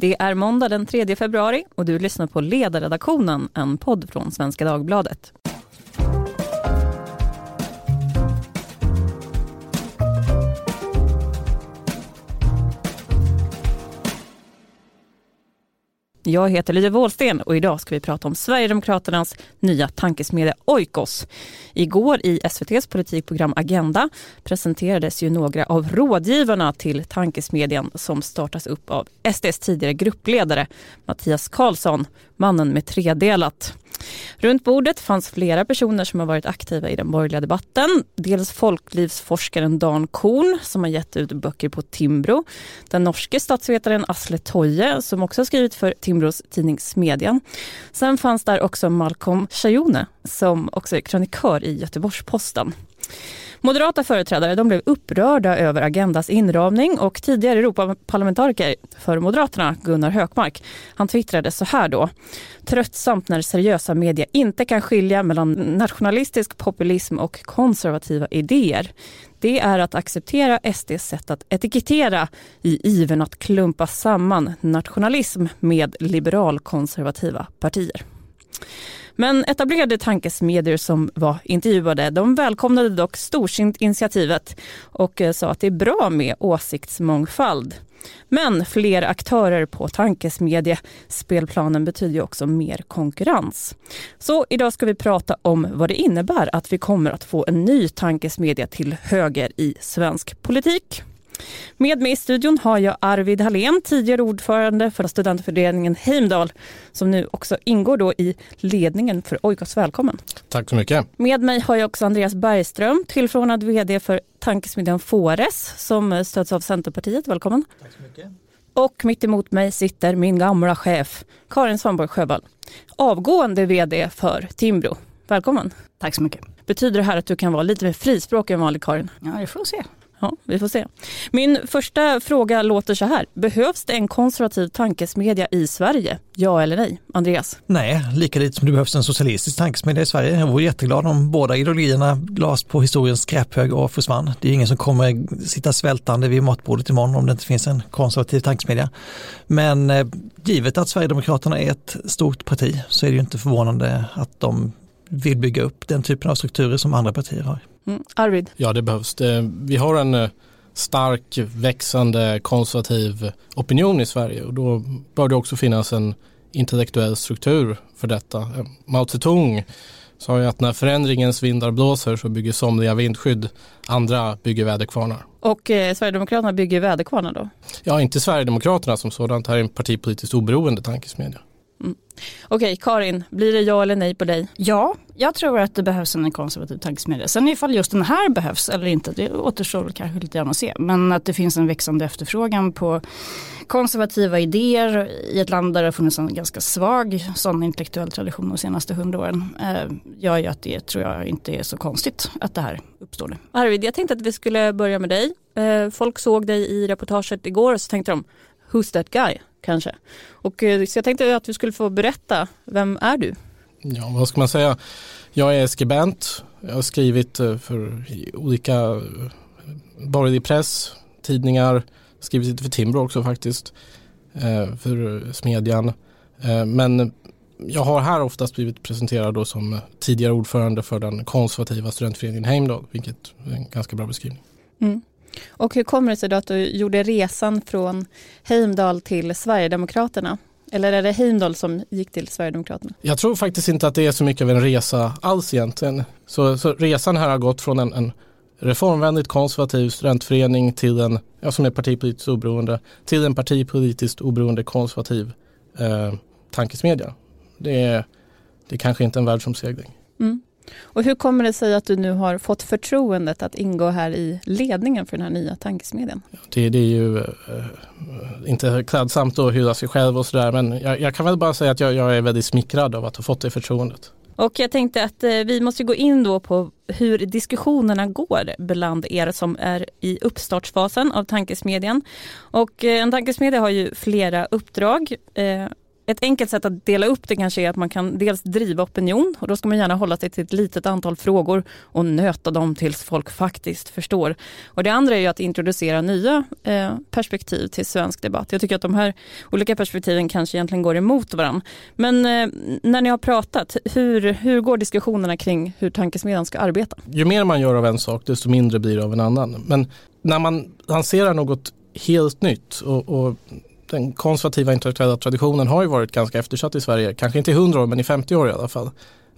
Det är måndag den 3 februari och du lyssnar på Ledarredaktionen, en podd från Svenska Dagbladet. Jag heter Lydia Wåhlsten och idag ska vi prata om Sverigedemokraternas nya tankesmedja Oikos. Igår i SVTs politikprogram Agenda presenterades ju några av rådgivarna till tankesmedjan som startas upp av SDs tidigare gruppledare Mattias Karlsson, mannen med tredelat. Runt bordet fanns flera personer som har varit aktiva i den borgerliga debatten. Dels folklivsforskaren Dan Korn som har gett ut böcker på Timbro. Den norske statsvetaren Asle Toje som också har skrivit för Timbros tidning Smedjan. Sen fanns där också Malcolm Chayone som också är krönikör i Göteborgs-Posten. Moderata företrädare de blev upprörda över Agendas inramning och tidigare Europaparlamentariker för Moderaterna, Gunnar Hökmark, han twittrade så här då. Tröttsamt när seriösa media inte kan skilja mellan nationalistisk populism och konservativa idéer. Det är att acceptera SDs sätt att etikettera i iven att klumpa samman nationalism med liberalkonservativa partier. Men etablerade tankesmedier som var intervjuade de välkomnade dock storsint initiativet och eh, sa att det är bra med åsiktsmångfald. Men fler aktörer på tankesmediespelplanen betyder också mer konkurrens. Så idag ska vi prata om vad det innebär att vi kommer att få en ny tankesmedja till höger i svensk politik. Med mig i studion har jag Arvid Hallén, tidigare ordförande för studentföreningen Heimdal, som nu också ingår då i ledningen för Oikos. Välkommen! Tack så mycket! Med mig har jag också Andreas Bergström, tillförordnad vd för tankesmedjan Fores, som stöds av Centerpartiet. Välkommen! Tack så mycket! Och mitt emot mig sitter min gamla chef, Karin Svanborg Sjöwall, avgående vd för Timbro. Välkommen! Tack så mycket! Betyder det här att du kan vara lite mer frispråkig än vanlig Karin? Ja, det får vi se. Ja, vi får se. Min första fråga låter så här. Behövs det en konservativ tankesmedja i Sverige? Ja eller nej? Andreas? Nej, lika lite som det behövs en socialistisk tankesmedja i Sverige. Jag vore jätteglad om båda ideologierna lades på historiens skräphög och försvann. Det är ingen som kommer sitta svältande vid matbordet imorgon om det inte finns en konservativ tankesmedja. Men eh, givet att Sverigedemokraterna är ett stort parti så är det ju inte förvånande att de vill bygga upp den typen av strukturer som andra partier har. Mm. Arvid? Ja, det behövs. Det, vi har en eh, stark växande konservativ opinion i Sverige och då bör det också finnas en intellektuell struktur för detta. Eh, Mao Zedong sa ju att när förändringens vindar blåser så bygger somliga vindskydd, andra bygger väderkvarnar. Och eh, Sverigedemokraterna bygger väderkvarnar då? Ja, inte Sverigedemokraterna som sådant. Här är en partipolitiskt oberoende tankesmedja. Mm. Okej, Karin, blir det ja eller nej på dig? Ja, jag tror att det behövs en konservativ tankesmedja. Sen ifall just den här behövs eller inte, det återstår kanske lite grann att se. Men att det finns en växande efterfrågan på konservativa idéer i ett land där det har funnits en ganska svag sån intellektuell tradition de senaste hundra åren eh, gör ju att det tror jag inte är så konstigt att det här uppstår nu. Arvid, jag tänkte att vi skulle börja med dig. Eh, folk såg dig i reportaget igår och så tänkte de, who's that guy? Kanske. Och, eh, så jag tänkte att du skulle få berätta, vem är du? Ja, vad ska man säga? Jag är skribent. Jag har skrivit eh, för olika eh, borgerlig press, tidningar, skrivit lite för Timbro också faktiskt, för Smedjan. Men jag har här oftast blivit presenterad då som tidigare ordförande för den konservativa studentföreningen Heimdal, vilket är en ganska bra beskrivning. Mm. Och hur kommer det sig då att du gjorde resan från Heimdal till Sverigedemokraterna? Eller är det Heimdal som gick till Sverigedemokraterna? Jag tror faktiskt inte att det är så mycket av en resa alls egentligen. Så, så resan här har gått från en, en reformvänligt konservativ studentförening till en, ja, som är partipolitiskt oberoende, till en partipolitiskt oberoende konservativ eh, tankesmedja. Det är, det är kanske inte en världsomsegling. Mm. Och hur kommer det sig att du nu har fått förtroendet att ingå här i ledningen för den här nya tankesmedjan? Det, det är ju äh, inte klädsamt att hylla sig själv och sådär men jag, jag, kan väl bara säga att jag, jag, är väldigt smickrad av att ha fått det förtroendet. Och jag tänkte att eh, vi måste gå in då på hur diskussionerna går bland er som är i uppstartsfasen av tankesmedjan. Och eh, en tankesmedja har ju flera uppdrag. Ett enkelt sätt att dela upp det kanske är att man kan dels driva opinion och då ska man gärna hålla sig till ett litet antal frågor och nöta dem tills folk faktiskt förstår. Och det andra är ju att introducera nya eh, perspektiv till svensk debatt. Jag tycker att de här olika perspektiven kanske egentligen går emot varandra. Men eh, när ni har pratat, hur, hur går diskussionerna kring hur tankesmedjan ska arbeta? Ju mer man gör av en sak desto mindre blir det av en annan. Men när man lanserar något helt nytt och, och den konservativa intellektuella traditionen har ju varit ganska eftersatt i Sverige, kanske inte i 100 år men i 50 år i alla fall.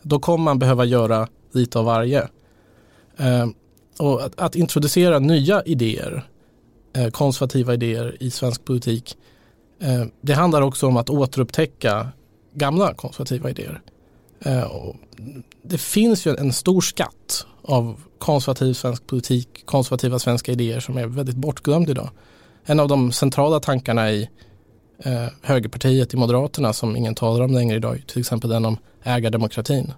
Då kommer man behöva göra lite av varje. Eh, och att, att, introducera nya idéer, eh, konservativa idéer i svensk politik, eh, det handlar också om att återupptäcka gamla konservativa idéer. Eh, det finns ju en stor skatt av konservativ svensk politik, konservativa svenska idéer som är väldigt bortglömd idag en av de centrala tankarna i eh, högerpartiet, i Moderaterna som ingen talar om längre idag, till exempel den om ägardemokratin.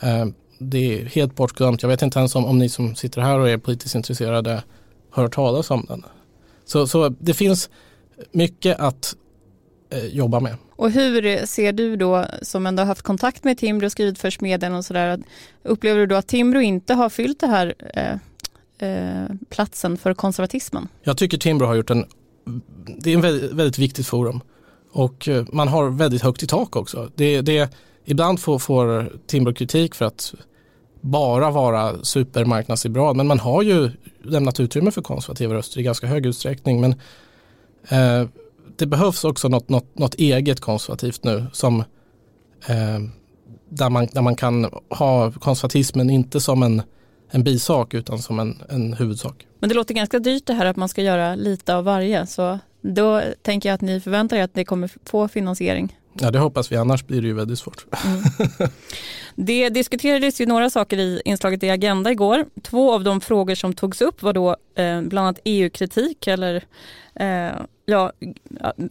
Eh, det är helt bortglömt. Jag vet inte ens om, om ni som sitter här och är politiskt intresserade hör talas om den. Så, så det finns mycket att eh, jobba med. Och hur ser du då, som ändå har haft kontakt med Timbro och skrivit för Smeden och sådär, upplever du då att Timbro inte har fyllt det här Eh, Eh, platsen för konservatismen? Jag tycker Timbro har gjort en, det är en väldigt, väldigt viktigt forum och eh, man har väldigt högt i tak också. Det, det, ibland får, får Timbro kritik för att bara vara supermarknadsliberal men man har ju lämnat utrymme för konservativa röster i ganska hög utsträckning. Men eh, det behövs också något, något, något, eget konservativt nu som eh, där, man, där man kan ha konservatismen inte som en en bisak utan som en, en huvudsak. Men det låter ganska dyrt det här att man ska göra lite av varje så då tänker jag att ni förväntar er att det kommer få finansiering. Ja det hoppas vi, annars blir det ju väldigt svårt. Mm. Det diskuterades ju några saker i inslaget i Agenda igår. Två av de frågor som togs upp var då eh, bland annat EU-kritik eller eh, ja,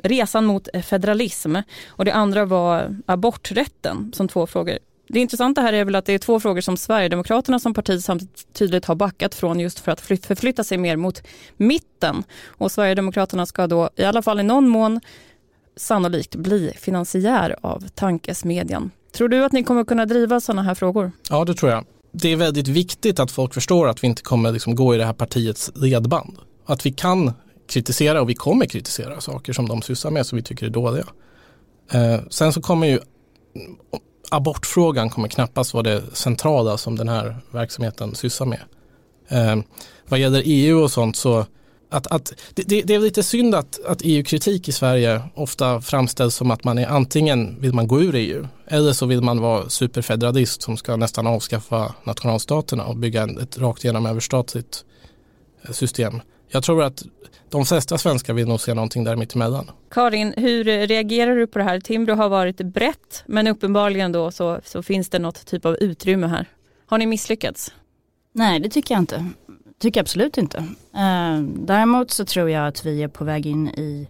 resan mot federalism och det andra var aborträtten som två frågor det intressanta här är väl att det är två frågor som Sverigedemokraterna som parti samtidigt tydligt har backat från just för att förflytta sig mer mot mitten. Och Sverigedemokraterna ska då i alla fall i någon mån sannolikt bli finansiär av tankesmedjan. Tror du att ni kommer kunna driva sådana här frågor? Ja, det tror jag. Det är väldigt viktigt att folk förstår att vi inte kommer liksom gå i det här partiets ledband. Att vi kan kritisera och vi kommer kritisera saker som de sysslar med som vi tycker är dåliga. Eh, sen så kommer ju abortfrågan kommer knappast vara det centrala som den här verksamheten sysslar med. Eh, vad gäller EU och sånt så att, att det, det, är lite synd att, att EU-kritik i Sverige ofta framställs som att man är antingen vill man gå ur EU eller så vill man vara superfederalist som ska nästan avskaffa nationalstaterna och bygga ett rakt igenom överstatligt eh, system. Jag tror att de flesta svenskar vill nog se någonting där mittemellan. Karin, hur reagerar du på det här? Timbro har varit brett men uppenbarligen då så, så finns det något typ av utrymme här. Har ni misslyckats? Nej, det tycker jag inte. Tycker jag absolut inte. Eh, däremot så tror jag att vi är på väg in i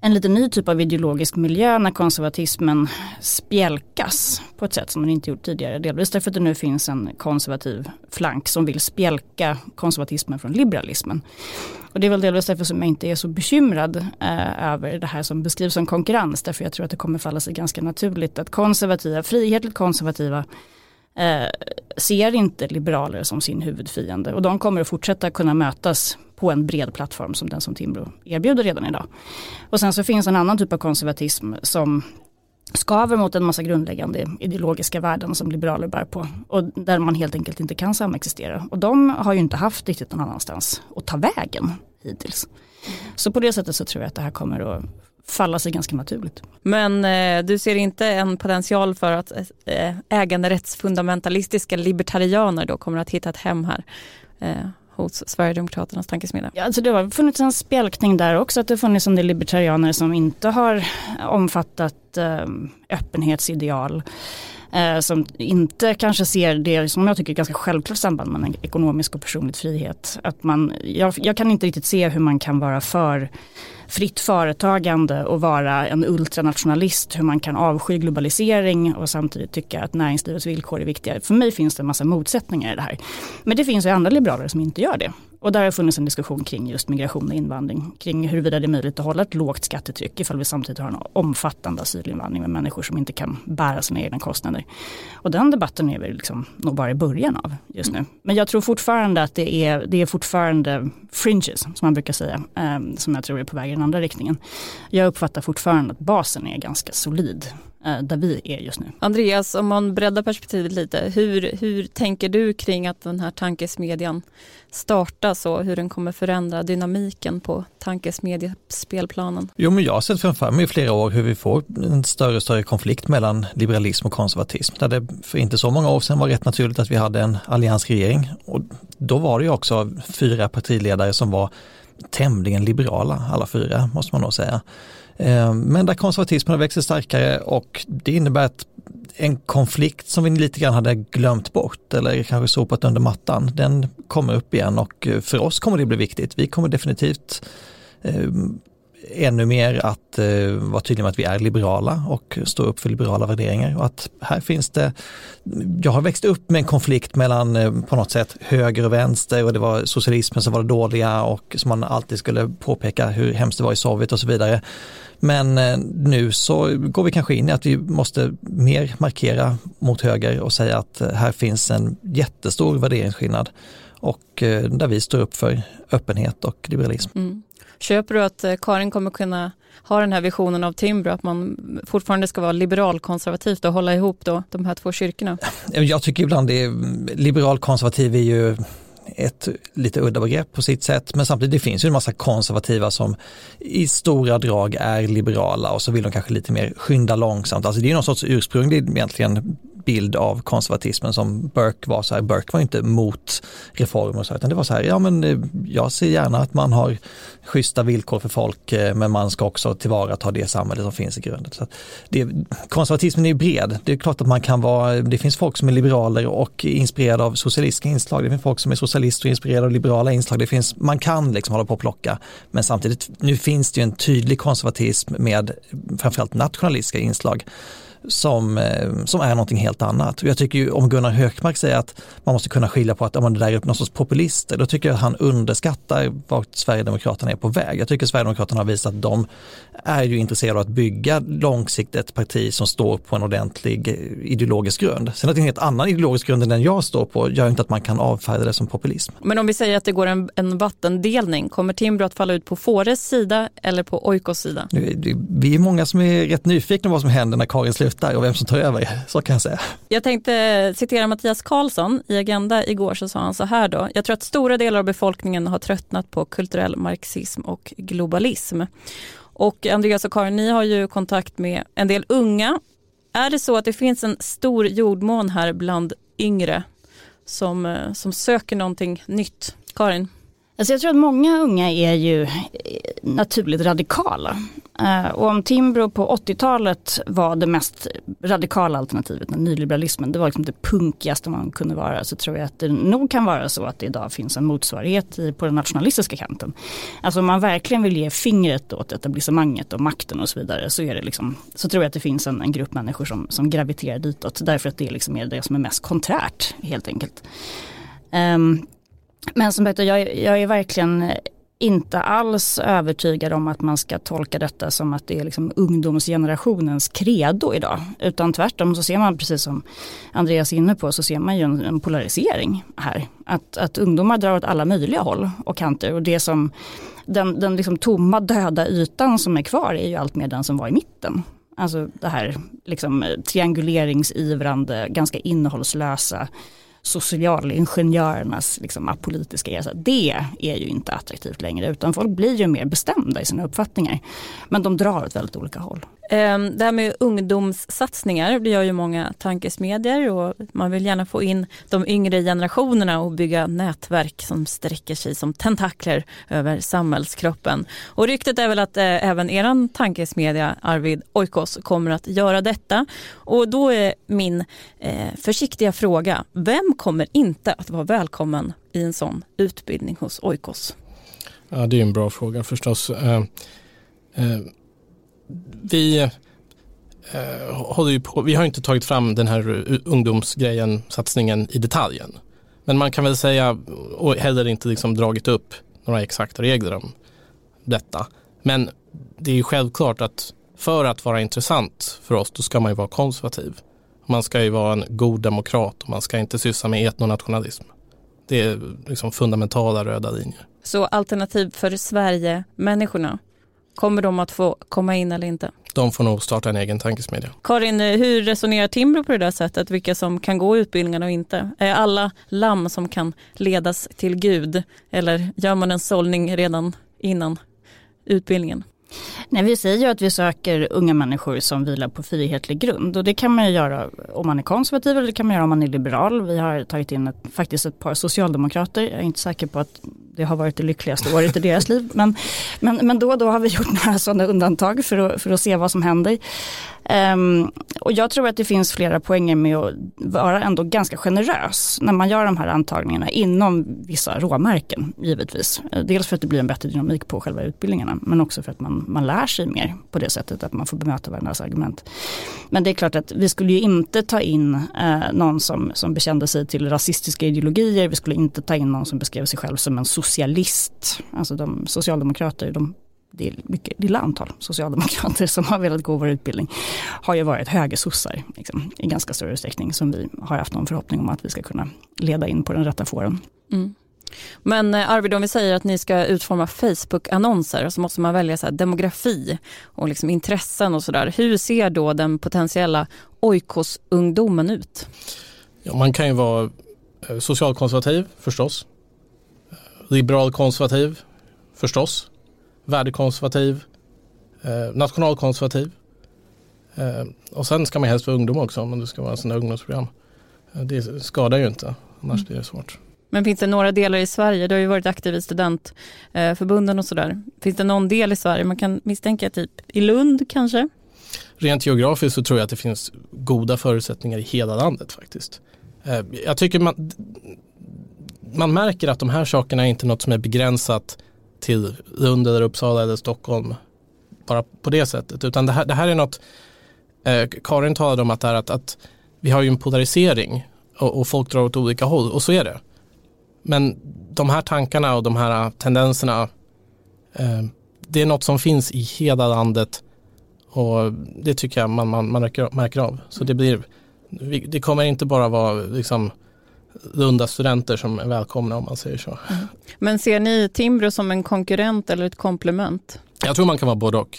en lite ny typ av ideologisk miljö när konservatismen spjälkas på ett sätt som den inte gjort tidigare. Delvis därför att det nu finns en konservativ flank som vill spjälka konservatismen från liberalismen. Och det är väl delvis därför som jag inte är så bekymrad eh, över det här som beskrivs som konkurrens. Därför jag tror att det kommer falla sig ganska naturligt att konservativa, frihetligt konservativa eh, ser inte liberaler som sin huvudfiende. Och de kommer att fortsätta kunna mötas på en bred plattform som den som Timbro erbjuder redan idag. Och sen så finns en annan typ av konservatism som skaver mot en massa grundläggande ideologiska värden som liberaler bär på och där man helt enkelt inte kan samexistera. Och de har ju inte haft riktigt någon annanstans att ta vägen hittills. Så på det sättet så tror jag att det här kommer att falla sig ganska naturligt. Men eh, du ser inte en potential för att eh, äganderättsfundamentalistiska libertarianer då kommer att hitta ett hem här? Eh, hos Sverigedemokraternas tankesmedja? Ja, alltså det har funnits en spjälkning där också, att det funnits en del libertarianer som inte har omfattat eh, öppenhetsideal. Eh, som inte kanske ser det som jag tycker är ganska självklart samband mellan ekonomisk och personlig frihet. Att man, jag, jag kan inte riktigt se hur man kan vara för fritt företagande och vara en ultranationalist, hur man kan avsky globalisering och samtidigt tycka att näringslivets villkor är viktiga. För mig finns det en massa motsättningar i det här. Men det finns ju andra liberaler som inte gör det. Och där har funnits en diskussion kring just migration och invandring, kring huruvida det är möjligt att hålla ett lågt skattetryck ifall vi samtidigt har en omfattande asylinvandring med människor som inte kan bära sina egna kostnader. Och den debatten är vi liksom nog bara i början av just nu. Men jag tror fortfarande att det är, det är fortfarande fringes, som man brukar säga, eh, som jag tror är på väg i den andra riktningen. Jag uppfattar fortfarande att basen är ganska solid där vi är just nu. Andreas, om man breddar perspektivet lite, hur, hur tänker du kring att den här tankesmedjan startas och hur den kommer förändra dynamiken på tankesmedjespelplanen? Jo, men jag har sett framför mig i flera år hur vi får en större och större konflikt mellan liberalism och konservatism. Där det för inte så många år sedan var rätt naturligt att vi hade en alliansregering och då var det ju också fyra partiledare som var tämligen liberala, alla fyra måste man nog säga. Eh, men där konservatismen växer starkare och det innebär att en konflikt som vi lite grann hade glömt bort eller kanske sopat under mattan, den kommer upp igen och eh, för oss kommer det bli viktigt. Vi kommer definitivt eh, ännu mer att eh, vara tydliga med att vi är liberala och stå upp för liberala värderingar och att här finns det, jag har växt upp med en konflikt mellan eh, på något sätt höger och vänster och det var socialismen som var det dåliga och som man alltid skulle påpeka hur hemskt det var i Sovjet och så vidare. Men eh, nu så går vi kanske in i att vi måste mer markera mot höger och säga att eh, här finns en jättestor värderingsskillnad och eh, där vi står upp för öppenhet och liberalism. Mm. Köper du att Karin kommer kunna ha den här visionen av Timbro, att man fortfarande ska vara liberalkonservativt och hålla ihop då de här två kyrkorna? Jag tycker ibland det är, liberalkonservativ är ju ett lite udda begrepp på sitt sätt, men samtidigt det finns ju en massa konservativa som i stora drag är liberala och så vill de kanske lite mer skynda långsamt. Alltså det är någon sorts ursprunglig egentligen bild av konservatismen som Burke var så här, Burke var inte mot reformer och så, utan det var så här, ja men eh, jag ser gärna att man har schyssta villkor för folk, eh, men man ska också tillvarata det samhälle som finns i grunden. Så det, konservatismen är bred, det är klart att man kan vara, det finns folk som är liberaler och inspirerade av socialistiska inslag, det finns folk som är socialister och inspirerade av liberala inslag, det finns, man kan liksom hålla på och plocka, men samtidigt, nu finns det ju en tydlig konservatism med framförallt nationalistiska inslag som, eh, som är någonting helt annat. Jag tycker ju om Gunnar Hökmark säger att man måste kunna skilja på att om det där är någon sorts populister, då tycker jag att han underskattar vart Sverigedemokraterna är på väg. Jag tycker Sverigedemokraterna har visat att de är ju intresserade av att bygga långsiktigt ett parti som står på en ordentlig eh, ideologisk grund. Sen att det är en helt annan ideologisk grund än den jag står på gör inte att man kan avfärda det som populism. Men om vi säger att det går en, en vattendelning, kommer Timbro att falla ut på Fores sida eller på Oikos sida? Vi är många som är rätt nyfikna på vad som händer när Karin slutar slutar och vem som tar över, så kan jag säga. Jag tänkte citera Mattias Karlsson i Agenda igår så sa han så här då. Jag tror att stora delar av befolkningen har tröttnat på kulturell marxism och globalism. Och Andreas och Karin, ni har ju kontakt med en del unga. Är det så att det finns en stor jordmån här bland yngre som, eh, som söker någonting nytt? Karin? Alltså jag tror att många unga är ju eh, naturligt radikala. Eh, och om Timbro på 80-talet var det mest radikala alternativet, när nyliberalismen, det var liksom det punkigaste man kunde vara, så tror jag att det nog kan vara så att det idag finns en motsvarighet på den nationalistiska kanten. Alltså om man verkligen vill ge fingret åt etablissemanget och makten och så vidare så, är det liksom, så tror jag att det finns en, en grupp människor som, som graviterar ditåt, därför att det liksom är det som är mest konträrt helt enkelt. Um, men som sagt, jag, jag är verkligen inte alls övertygad om att man ska tolka detta som att det är liksom ungdomsgenerationens credo idag. Utan tvärtom så ser man, precis som Andreas är inne på, så ser man ju en, en polarisering här. Att, att ungdomar drar åt alla möjliga håll och kanter. Och det som, den, den liksom tomma döda ytan som är kvar är ju allt mer den som var i mitten. Alltså det här liksom trianguleringsivrande, ganska innehållslösa socialingenjörernas liksom, apolitiska resa. Det är ju inte attraktivt längre utan folk blir ju mer bestämda i sina uppfattningar. Men de drar åt väldigt olika håll. Ehm, det här med ungdomssatsningar, det gör ju många tankesmedjor och man vill gärna få in de yngre generationerna och bygga nätverk som sträcker sig som tentakler över samhällskroppen. Och ryktet är väl att eh, även eran tankesmedja Arvid Oikos kommer att göra detta. Och då är min eh, försiktiga fråga, vem kommer inte att vara välkommen i en sån utbildning hos Oikos? Ja, det är en bra fråga förstås. Eh, eh, vi eh, håller ju på, vi har inte tagit fram den här ungdomsgrejen, satsningen i detaljen. Men man kan väl säga, och heller inte liksom dragit upp några exakta regler om detta. Men det är ju självklart att för att vara intressant för oss, då ska man ju vara konservativ. Man ska ju vara en god demokrat och man ska inte syssla med etnonationalism. Det är liksom fundamentala röda linjer. Så alternativ för Sverige-människorna, kommer de att få komma in eller inte? De får nog starta en egen tankesmedja. Karin, hur resonerar Timbro på det där sättet? Vilka som kan gå utbildningarna och inte? Är alla lamm som kan ledas till Gud? Eller gör man en sållning redan innan utbildningen? Nej, vi säger ju att vi söker unga människor som vilar på frihetlig grund och det kan man ju göra om man är konservativ eller det kan man göra om man är liberal. Vi har tagit in ett, faktiskt ett par socialdemokrater. Jag är inte säker på att det har varit det lyckligaste året i deras liv. Men, men, men då och då har vi gjort några sådana undantag för att, för att se vad som händer. Um, och jag tror att det finns flera poänger med att vara ändå ganska generös när man gör de här antagningarna inom vissa råmärken givetvis. Eh, dels för att det blir en bättre dynamik på själva utbildningarna men också för att man, man lär sig mer på det sättet att man får bemöta varandras argument. Men det är klart att vi skulle ju inte ta in eh, någon som, som bekände sig till rasistiska ideologier. Vi skulle inte ta in någon som beskrev sig själv som en socialist. Alltså de socialdemokrater, de det är mycket lilla antal socialdemokrater som har velat gå vår utbildning har ju varit högersossar liksom, i ganska stor utsträckning som vi har haft någon förhoppning om att vi ska kunna leda in på den rätta fåren. Mm. Men eh, Arvid, om vi säger att ni ska utforma Facebook-annonser så måste man välja så demografi och liksom intressen och sådär. Hur ser då den potentiella oikos-ungdomen ut? Ja, man kan ju vara eh, socialkonservativ förstås. Liberal konservativ förstås värdekonservativ, eh, nationalkonservativ. Eh, och sen ska man helst vara ungdom också om det ska vara sådana ungdomsprogram. Eh, det skadar ju inte, annars mm. blir det svårt. Men finns det några delar i Sverige, du har ju varit aktiv i studentförbunden och sådär. Finns det någon del i Sverige man kan misstänka, typ i Lund kanske? Rent geografiskt så tror jag att det finns goda förutsättningar i hela landet faktiskt. Eh, jag tycker man, man märker att de här sakerna är inte något som är begränsat till Lund eller Uppsala eller Stockholm bara på det sättet. Utan det här, det här är något, eh, Karin talade om att, det här, att, att vi har ju en polarisering och, och, folk drar åt olika håll och så är det. Men de här tankarna och de här tendenserna, eh, det är något som finns i hela landet och det tycker jag man, man, man märker, märker av. Så det blir, det kommer inte bara vara liksom Lunda studenter som är välkomna om man säger så. Mm. Men ser ni Timbro som en konkurrent eller ett komplement? Jag tror man kan vara både och.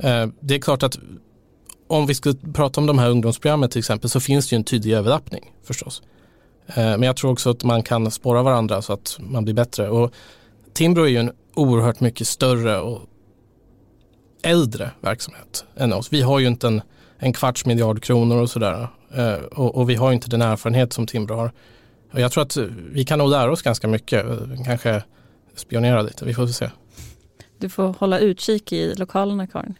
Eh, det är klart att om vi skulle prata om de här ungdomsprogrammen till exempel så finns det ju en tydlig överlappning förstås. Eh, men jag tror också att man kan spåra varandra så att man blir bättre. Och Timbro är ju en oerhört mycket större och äldre verksamhet än oss. Vi har ju inte en, en kvarts miljard kronor och sådär. Eh, och, och, vi har inte den erfarenhet som Timbro har. Och jag tror att vi kan nog lära oss ganska mycket, kanske spionera lite, vi får se. Du får hålla utkik i lokalerna Karin.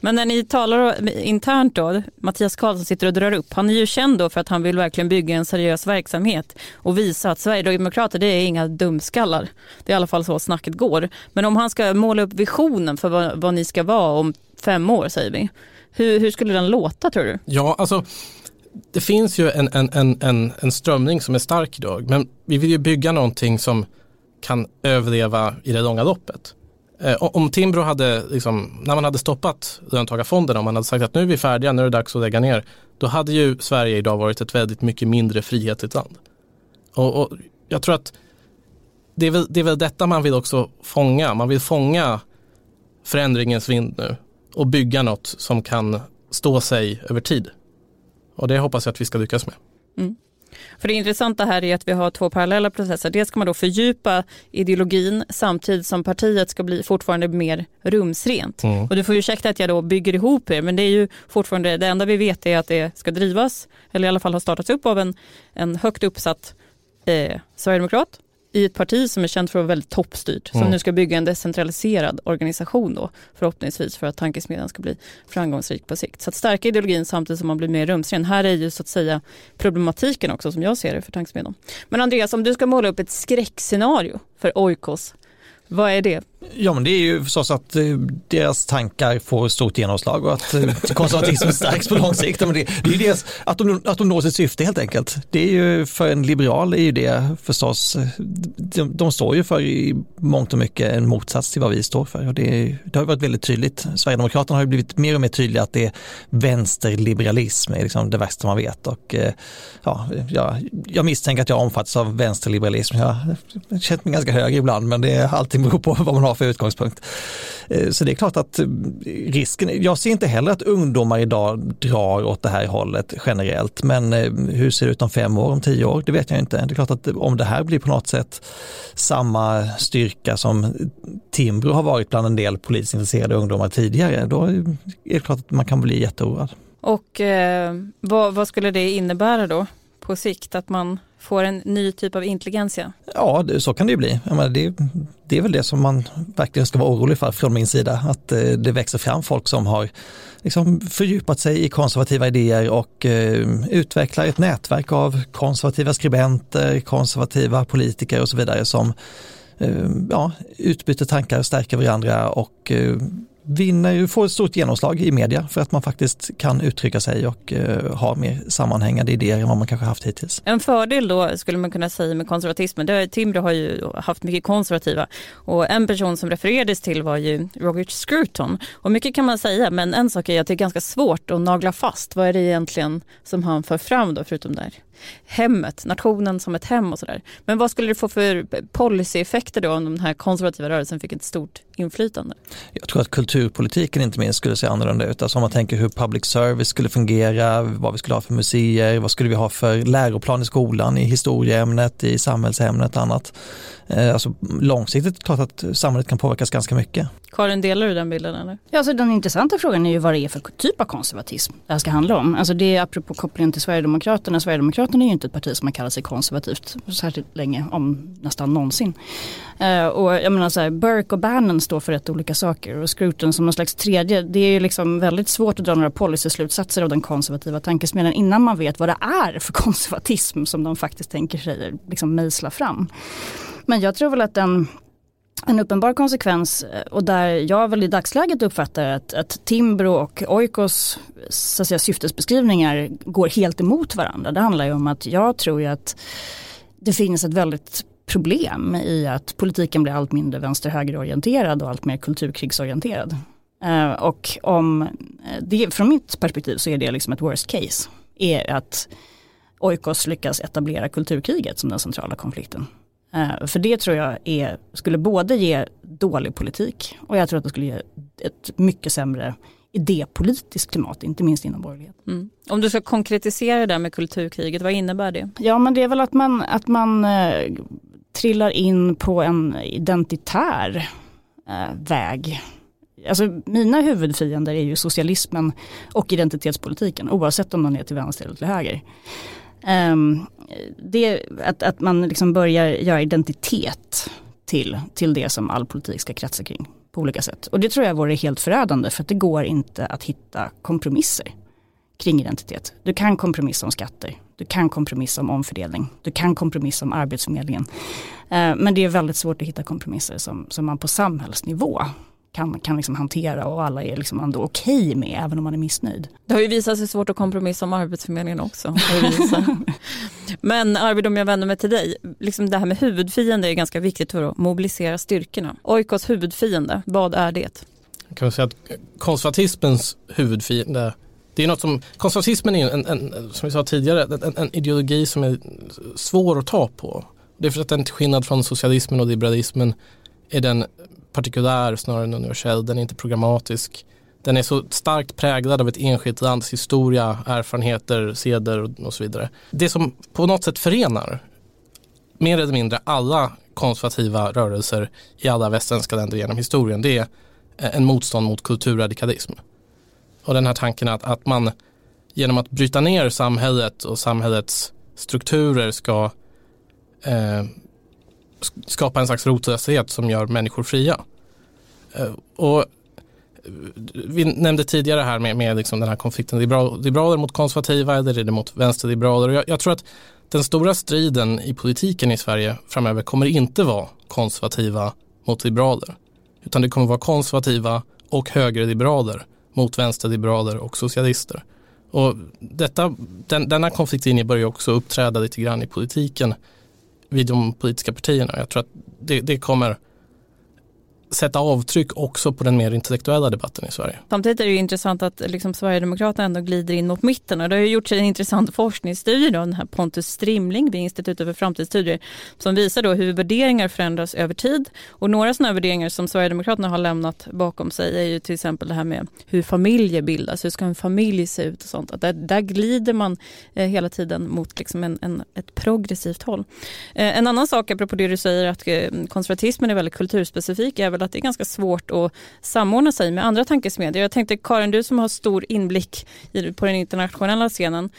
Men när ni talar internt då, Mattias Karlsson sitter och drar upp, han är ju känd då för att han vill verkligen bygga en seriös verksamhet och visa att Sverigedemokrater det är inga dumskallar. Det är i alla fall så snacket går. Men om han ska måla upp visionen för vad, vad ni ska vara om fem år säger vi, hur, hur skulle den låta tror du? Ja, alltså det finns ju en, en, en, en, en strömning som är stark idag, men vi vill ju bygga någonting som kan överleva i det långa loppet. Eh, om Timbro hade, liksom, när man hade stoppat löntagarfonderna, om man hade sagt att nu är vi färdiga, nu är det dags att lägga ner, då hade ju Sverige idag varit ett väldigt mycket mindre frihetligt land. Och, och jag tror att det är, väl, det är väl detta man vill också fånga, man vill fånga förändringens vind nu och bygga något som kan stå sig över tid. Och det hoppas jag att vi ska lyckas med. Mm. För det intressanta här är att vi har två parallella processer. Dels ska man då fördjupa ideologin samtidigt som partiet ska bli fortfarande mer rumsrent. Mm. Och du får ursäkta att jag då bygger ihop er men det är ju fortfarande det enda vi vet är att det ska drivas eller i alla fall har startats upp av en, en högt uppsatt eh, sverigedemokrat i ett parti som är känt för att vara väldigt toppstyrt, som mm. nu ska bygga en decentraliserad organisation då, förhoppningsvis för att tankesmedjan ska bli framgångsrik på sikt. Så att stärka ideologin samtidigt som man blir mer rumsren. Här är ju så att säga problematiken också som jag ser det för tankesmedjan. Men Andreas, om du ska måla upp ett skräckscenario för Oikos, vad är det? Ja men det är ju förstås att eh, deras tankar får stort genomslag och att eh, konservatismen stärks på lång sikt. Men det, det är dels att de, att de når sitt syfte helt enkelt. Det är ju för en liberal är ju det förstås, eh, de, de står ju för i mångt och mycket en motsats till vad vi står för. Och det, det har varit väldigt tydligt. Sverigedemokraterna har ju blivit mer och mer tydliga att det är vänsterliberalism är liksom det värsta man vet. Och, ja, jag, jag misstänker att jag omfattas av vänsterliberalism. Jag har känt mig ganska hög ibland men det är allting beror på vad man har för utgångspunkt. Eh, så det är klart att eh, risken, jag ser inte heller att ungdomar idag drar åt det här hållet generellt, men eh, hur ser det ut om fem år, om tio år? Det vet jag inte. Det är klart att om det här blir på något sätt samma styrka som Timbro har varit bland en del politiskt intresserade ungdomar tidigare, då är det klart att man kan bli jätteoroad. Och eh, vad, vad skulle det innebära då på sikt, att man får en ny typ av intelligensia? Ja, så kan det ju bli. Menar, det, det, är väl det som man verkligen ska vara orolig för från min sida, att eh, det växer fram folk som har liksom fördjupat sig i konservativa idéer och eh, utvecklar ett nätverk av konservativa skribenter, konservativa politiker och så vidare som eh, ja, utbyter tankar, stärker varandra och eh, vinner, får ett stort genomslag i media för att man faktiskt kan uttrycka sig och eh, ha mer sammanhängande idéer än vad man kanske haft hittills. En fördel då skulle man kunna säga med konservatismen, det, Timbro har ju haft mycket konservativa och en person som refererades till var ju Roger Scruton och mycket kan man säga men en sak är att det är ganska svårt att nagla fast vad är det egentligen som han för fram då förutom där hemmet, nationen som ett hem och sådär. Men vad skulle det få för policyeffekter då om den här konservativa rörelsen fick ett stort inflytande? Jag tror att kulturpolitiken inte minst skulle se annorlunda ut. Alltså om man tänker hur public service skulle fungera, vad vi skulle ha för museer, vad skulle vi ha för läroplan i skolan, i historieämnet, i samhällsämnet och annat. Eh, alltså långsiktigt är det klart att samhället kan påverkas ganska mycket. Karin, delar du den bilden eller? Ja, alltså den intressanta frågan är ju vad det är för typ av konservatism det här ska handla om. Alltså det är apropå kopplingen till Sverigedemokraterna. Sverigedemokraterna är ju inte ett parti som har kallat sig konservativt särskilt länge, om nästan någonsin. Uh, och jag menar så här, Burke och Bannon står för rätt olika saker och Scruton som någon slags tredje. Det är ju liksom väldigt svårt att dra några policyslutsatser av den konservativa tankesmedjan innan man vet vad det är för konservatism som de faktiskt tänker sig liksom mejsla fram. Men jag tror väl att den en uppenbar konsekvens eh, och där jag väl i dagsläget uppfattar att, att Timbro och Oikos så att säga, syftesbeskrivningar går helt emot varandra. Det handlar ju om att jag tror ju att det finns ett väldigt problem i att politiken blir allt mindre vänster-högerorienterad och allt mer kulturkrigsorienterad. Eh, och om eh, det, från mitt perspektiv så är det liksom ett worst case. Är att Oikos lyckas etablera kulturkriget som den centrala konflikten. Eh, för det tror jag är, skulle både ge dålig politik och jag tror att det skulle ge ett mycket sämre idépolitiskt klimat, inte minst inom borgerligheten. Mm. Om du ska konkretisera det med kulturkriget, vad innebär det? Ja men det är väl att man, att man eh, trillar in på en identitär eh, väg. Alltså mina huvudfiender är ju socialismen och identitetspolitiken oavsett om man är till vänster eller till höger. Um, det, att, att man liksom börjar göra identitet till, till det som all politik ska kretsa kring på olika sätt. Och det tror jag vore helt förödande för att det går inte att hitta kompromisser kring identitet. Du kan kompromissa om skatter, du kan kompromissa om omfördelning, du kan kompromissa om arbetsförmedlingen. Eh, men det är väldigt svårt att hitta kompromisser som, som man på samhällsnivå kan, kan liksom hantera och alla är liksom ändå okej okay med även om man är missnöjd. Det har ju visat sig svårt att kompromissa om Arbetsförmedlingen också. Men Arvid om jag vänder mig till dig, liksom det här med huvudfiende är ganska viktigt för att mobilisera styrkorna. Oikos huvudfiende, vad är det? Jag kan säga att konservatismens huvudfiende det är något som, konservatismen är en, en som vi sa tidigare, en, en, ideologi som är svår att ta på. Det är för att den till skillnad från socialismen och liberalismen är den partikulär snarare än universell. Den är inte programmatisk. Den är så starkt präglad av ett enskilt lands historia, erfarenheter, seder och så vidare. Det som på något sätt förenar mer eller mindre alla konservativa rörelser i alla västländska länder genom historien det är eh, en motstånd mot kulturradikalism. Och den här tanken att, att man genom att bryta ner samhället och samhällets strukturer ska eh, skapa en slags rotlöshet som gör människor fria. Eh, och eh, vi nämnde tidigare här med, med liksom den här konflikten liberaler mot konservativa eller är det mot vänsterliberaler. Jag, jag tror att den stora striden i politiken i Sverige framöver kommer inte vara konservativa mot liberaler. Utan det kommer vara konservativa och högerliberaler mot vänsterliberaler och socialister. Och detta, den, denna konfliktlinje börjar också uppträda lite grann i politiken vid de politiska partierna. Jag tror att det, det kommer sätta avtryck också på den mer intellektuella debatten i Sverige. Samtidigt är det ju intressant att liksom Sverigedemokraterna ändå glider in mot mitten och det har ju gjorts en intressant forskningsstudie då, den här Pontus Strimling vid Institutet för framtidsstudier som visar då hur värderingar förändras över tid och några sådana värderingar som Sverigedemokraterna har lämnat bakom sig är ju till exempel det här med hur familjer bildas, hur ska en familj se ut och sånt. Att där, där glider man eh, hela tiden mot liksom en, en, ett progressivt håll. Eh, en annan sak apropå det du säger att eh, konservatismen är väldigt kulturspecifik är väl att det är ganska svårt att samordna sig med andra tankesmedjor. Jag tänkte Karin, du som har stor inblick på den internationella scenen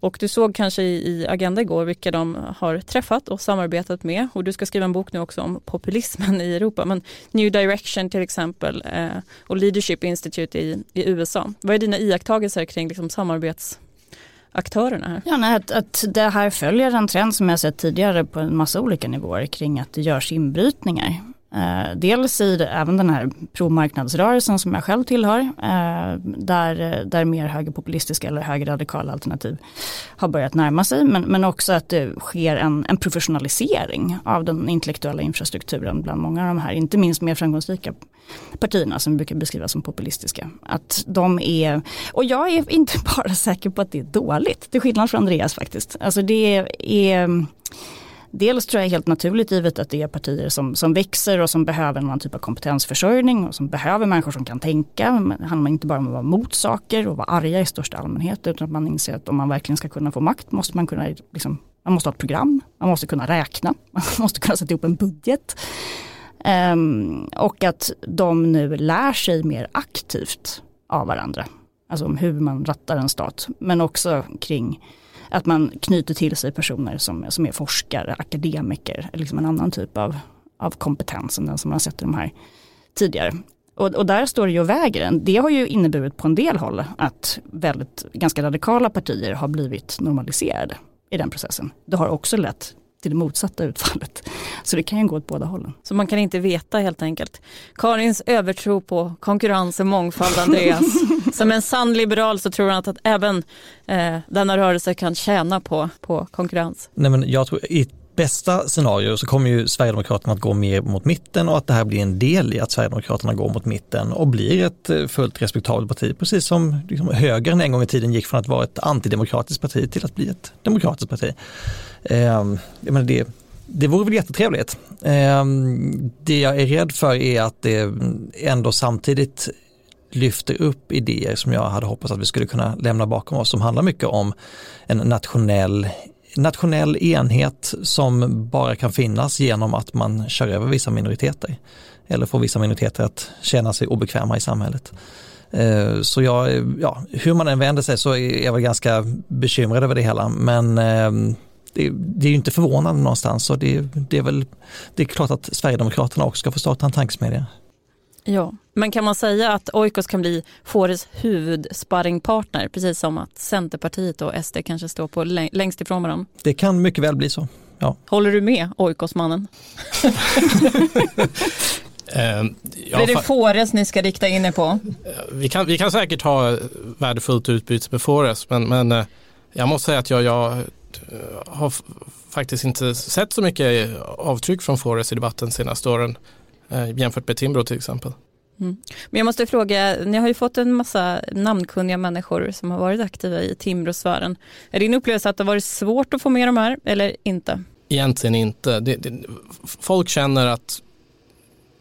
och du såg kanske i Agenda igår vilka de har träffat och samarbetat med och du ska skriva en bok nu också om populismen i Europa. Men New Direction till exempel eh, och Leadership Institute i, i USA. Vad är dina iakttagelser kring liksom samarbetsaktörerna här? Ja, nej, att, att det här följer en trend som jag sett tidigare på en massa olika nivåer kring att det görs inbrytningar. Eh, dels i även den här promarknadsrörelsen som jag själv tillhör, eh, där, där mer högerpopulistiska eller högerradikala alternativ har börjat närma sig, men, men också att det sker en, en professionalisering av den intellektuella infrastrukturen bland många av de här, inte minst mer framgångsrika partierna som brukar beskrivas som populistiska. Att de är, och jag är inte bara säker på att det är dåligt, till skillnad från Andreas faktiskt. Alltså det är Dels tror jag helt naturligt givet att det är partier som, som växer och som behöver någon typ av kompetensförsörjning och som behöver människor som kan tänka. Det handlar inte bara om att vara mot saker och vara arga i största allmänhet utan att man inser att om man verkligen ska kunna få makt måste man kunna, liksom, man måste ha ett program, man måste kunna räkna, man måste kunna sätta ihop en budget. Um, och att de nu lär sig mer aktivt av varandra. Alltså om hur man rattar en stat. Men också kring att man knyter till sig personer som, som är forskare, akademiker, liksom en annan typ av, av kompetens än den som man har sett i de här tidigare. Och, och, där står det ju och väger Det har ju inneburit på en del håll att väldigt ganska radikala partier har blivit normaliserade i den processen. Det har också lett till det motsatta utfallet. Så det kan ju gå åt båda hållen. Så man kan inte veta helt enkelt. Karins övertro på konkurrens och mångfald, Andreas. Som en sann liberal så tror han att, att även eh, denna rörelse kan tjäna på, på konkurrens. Nej, men jag tror i bästa scenario så kommer ju Sverigedemokraterna att gå mer mot mitten och att det här blir en del i att Sverigedemokraterna går mot mitten och blir ett eh, fullt respektabelt parti. Precis som liksom, högern en gång i tiden gick från att vara ett antidemokratiskt parti till att bli ett demokratiskt parti. Eh, jag menar det, det vore väl jättetrevligt. Eh, det jag är rädd för är att det ändå samtidigt lyfter upp idéer som jag hade hoppats att vi skulle kunna lämna bakom oss som handlar mycket om en nationell nationell enhet som bara kan finnas genom att man kör över vissa minoriteter eller får vissa minoriteter att känna sig obekväma i samhället. Eh, så jag, ja, hur man än vänder sig så är jag väl ganska bekymrad över det hela men ehm, det, det är ju inte förvånande någonstans och det, det, är väl det är klart att Sverigedemokraterna också ska få starta en tankesmedja. Ja, men kan man säga att Oikos kan bli Fores huvudsparringpartner precis som att Centerpartiet och SD kanske står på längst ifrån varandra? Det kan mycket väl bli så. Ja. Håller du med Oikos-mannen? Uh, ja, är det Fores ni ska rikta in er på? Vi kan, vi kan säkert ha värdefullt utbyte med Fores men, men uh, jag måste säga att jag, jag uh, har faktiskt inte sett så mycket avtryck från Fores i debatten de senaste åren jämfört med Timbro till exempel. Mm. Men jag måste fråga, ni har ju fått en massa namnkunniga människor som har varit aktiva i Timråsfären. Är din upplevelse att det har varit svårt att få med de här eller inte? Egentligen inte. Det, det, folk känner att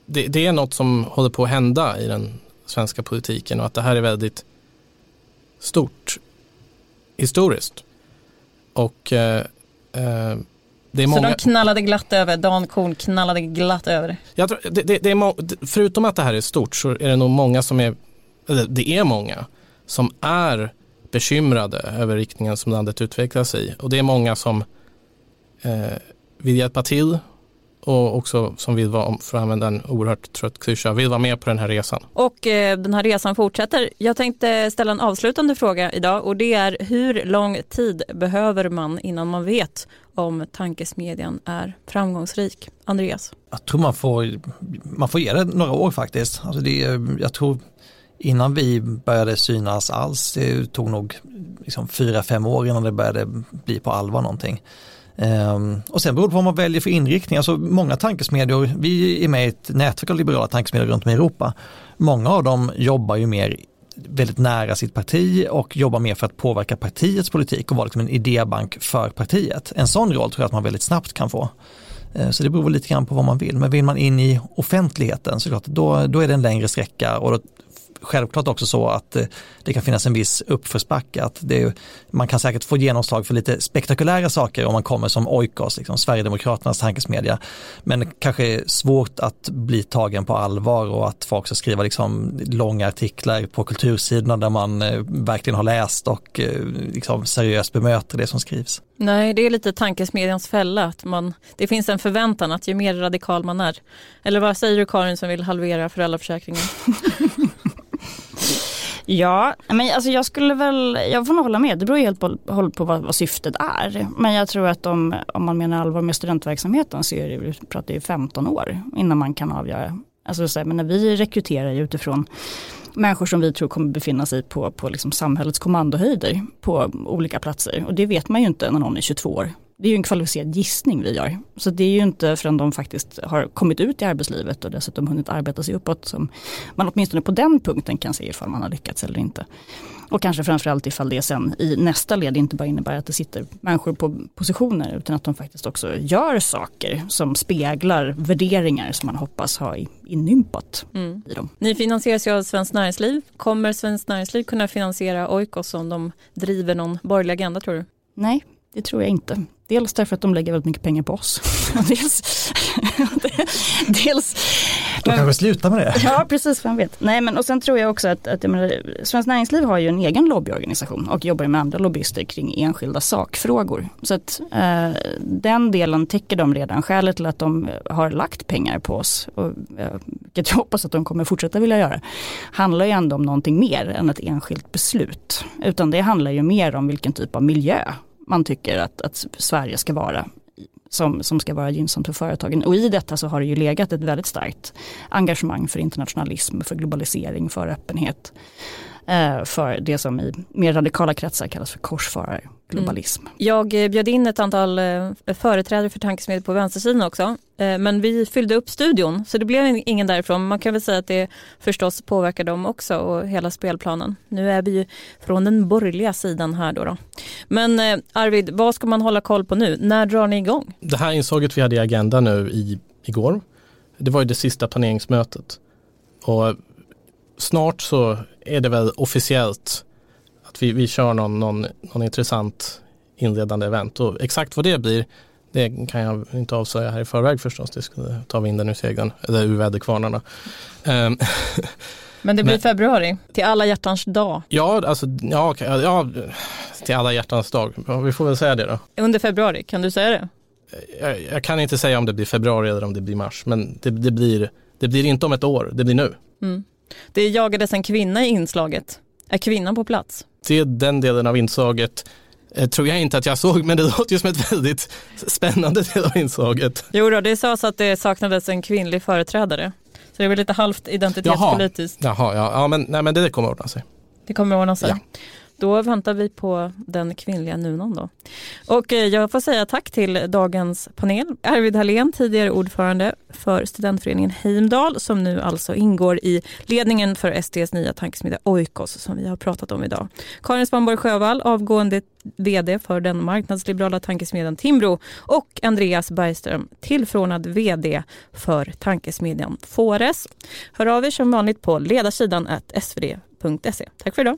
det, det, är något som håller på att hända i den svenska politiken och att det här är väldigt stort historiskt. Och eh, eh, många... Så de knallade glatt över, Dan Korn knallade glatt över? Jag tror, det, det, det är förutom att det här är stort så är det nog många som är, eller det är många som är bekymrade över riktningen som landet utvecklas i. Och det är många som eh, vill hjälpa till och också som vill vara, för att använda en oerhört trött klyscha, vill vara med på den här resan. Och eh, den här resan fortsätter. Jag tänkte ställa en avslutande fråga idag och det är hur lång tid behöver man innan man vet om tankesmedjan är framgångsrik? Andreas? Jag tror man får, man får ge det några år faktiskt. Alltså det, jag tror innan vi började synas alls, det tog nog liksom fyra, fem år innan det började bli på allvar någonting. Um, och sen beror det på vad man väljer för inriktning. Alltså många tankesmedjor, vi är med i ett nätverk av liberala tankesmedjor runt om i Europa. Många av dem jobbar ju mer väldigt nära sitt parti och jobbar mer för att påverka partiets politik och vara liksom en idébank för partiet. En sån roll tror jag att man väldigt snabbt kan få. Ehm, så det beror lite grann på vad man vill. Men vill man in i offentligheten så klart, då, då är det en längre sträcka och då självklart också så att eh, det kan finnas en viss uppförsbacke. Att det, man kan säkert få genomslag för lite spektakulära saker om man kommer som Oikos, liksom Sverigedemokraternas tankesmedja. Men kanske svårt att bli tagen på allvar och att folk ska skriva liksom långa artiklar på kultursidorna där man eh, verkligen har läst och eh, liksom seriöst bemöter det som skrivs. Nej, det är lite tankesmedjans fälla. Att man, det finns en förväntan att ju mer radikal man är. Eller vad säger du Karin som vill halvera föräldraförsäkringen? Ja, men alltså jag skulle väl, jag får nog hålla med, det beror ju helt på, på vad, vad, syftet är. Men jag tror att om, om man menar allvar med studentverksamheten så är det, vi pratar ju 15 år innan man kan avgöra. Alltså så här, men när vi rekryterar utifrån människor som vi tror kommer befinna sig på, på liksom samhällets kommandohöjder på olika platser. Och det vet man ju inte när någon är 22 år det är ju en kvalificerad gissning vi gör. Så det är ju inte förrän de faktiskt har kommit ut i arbetslivet och dessutom hunnit arbeta sig uppåt som man åtminstone på den punkten kan se ifall man har lyckats eller inte. Och kanske framförallt ifall det sen i nästa led inte bara innebär att det sitter människor på positioner utan att de faktiskt också gör saker som speglar värderingar som man hoppas ha inympat mm. i dem. Ni finansieras ju av Svenskt Näringsliv. Kommer Svenskt Näringsliv kunna finansiera Oikos om de driver någon borgerlig agenda tror du? Nej, det tror jag inte. Dels därför att de lägger väldigt mycket pengar på oss. dels, dels de kanske slutar med det. Ja, precis, vem vet. Nej, men och sen tror jag också att, att jag menar, Svenskt Näringsliv har ju en egen lobbyorganisation och jobbar med andra lobbyister kring enskilda sakfrågor. Så att eh, den delen täcker de redan. Skälet till att de har lagt pengar på oss, och, eh, vilket jag hoppas att de kommer fortsätta vilja göra, handlar ju ändå om någonting mer än ett enskilt beslut. Utan det handlar ju mer om vilken typ av miljö man tycker att, att Sverige ska vara som, som ska vara gynnsamt för företagen. Och i detta så har det ju legat ett väldigt starkt engagemang för internationalism, för globalisering, för öppenhet. Eh, för det som i mer radikala kretsar kallas för korsfararglobalism. Mm. Jag eh, bjöd in ett antal eh, företrädare för tankesmedjor på vänstersidan också. Men vi fyllde upp studion så det blev ingen därifrån. Man kan väl säga att det förstås påverkar dem också och hela spelplanen. Nu är vi ju från den borgerliga sidan här då. då. Men Arvid, vad ska man hålla koll på nu? När drar ni igång? Det här inslaget vi hade i Agenda nu i, igår, det var ju det sista planeringsmötet. Och snart så är det väl officiellt att vi, vi kör någon, någon, någon intressant inledande event och exakt vad det blir det kan jag inte avslöja här i förväg förstås. Det skulle ta vinden ur seglen, eller ur väderkvarnarna. Um, Men det blir Men, februari, till alla hjärtans dag. Ja, alltså, ja, ja, till alla hjärtans dag. Vi får väl säga det då. Under februari, kan du säga det? Jag, jag kan inte säga om det blir februari eller om det blir mars. Men det, det, blir, det blir inte om ett år, det blir nu. Mm. Det jagades en kvinna i inslaget. Är kvinnan på plats? Det är den delen av inslaget eh, tror jag inte att jag såg, men det låter ju som ett väldigt spännande del av inslaget. Jo då, det sades att det saknades en kvinnlig företrädare. Så det är väl lite halvt identitetspolitiskt. Jaha, Jaha ja, ja men, nej, men det kommer ordna sig. Det kommer att ordna sig. Ja. Då väntar vi på den kvinnliga Nunon då. Och eh, jag får säga tack till dagens panel. Arvid Hallén, tidigare ordförande för studentföreningen Heimdal som nu alltså ingår i ledningen för STs nya tankesmedja Oikos som vi har pratat om idag. Karin Svanborg Sjövall, avgående vd för den marknadsliberala tankesmedjan Timbro och Andreas Bergström, tillförordnad vd för tankesmedjan Fores. Hör av er som vanligt på ledarsidan svd.se. Tack för idag.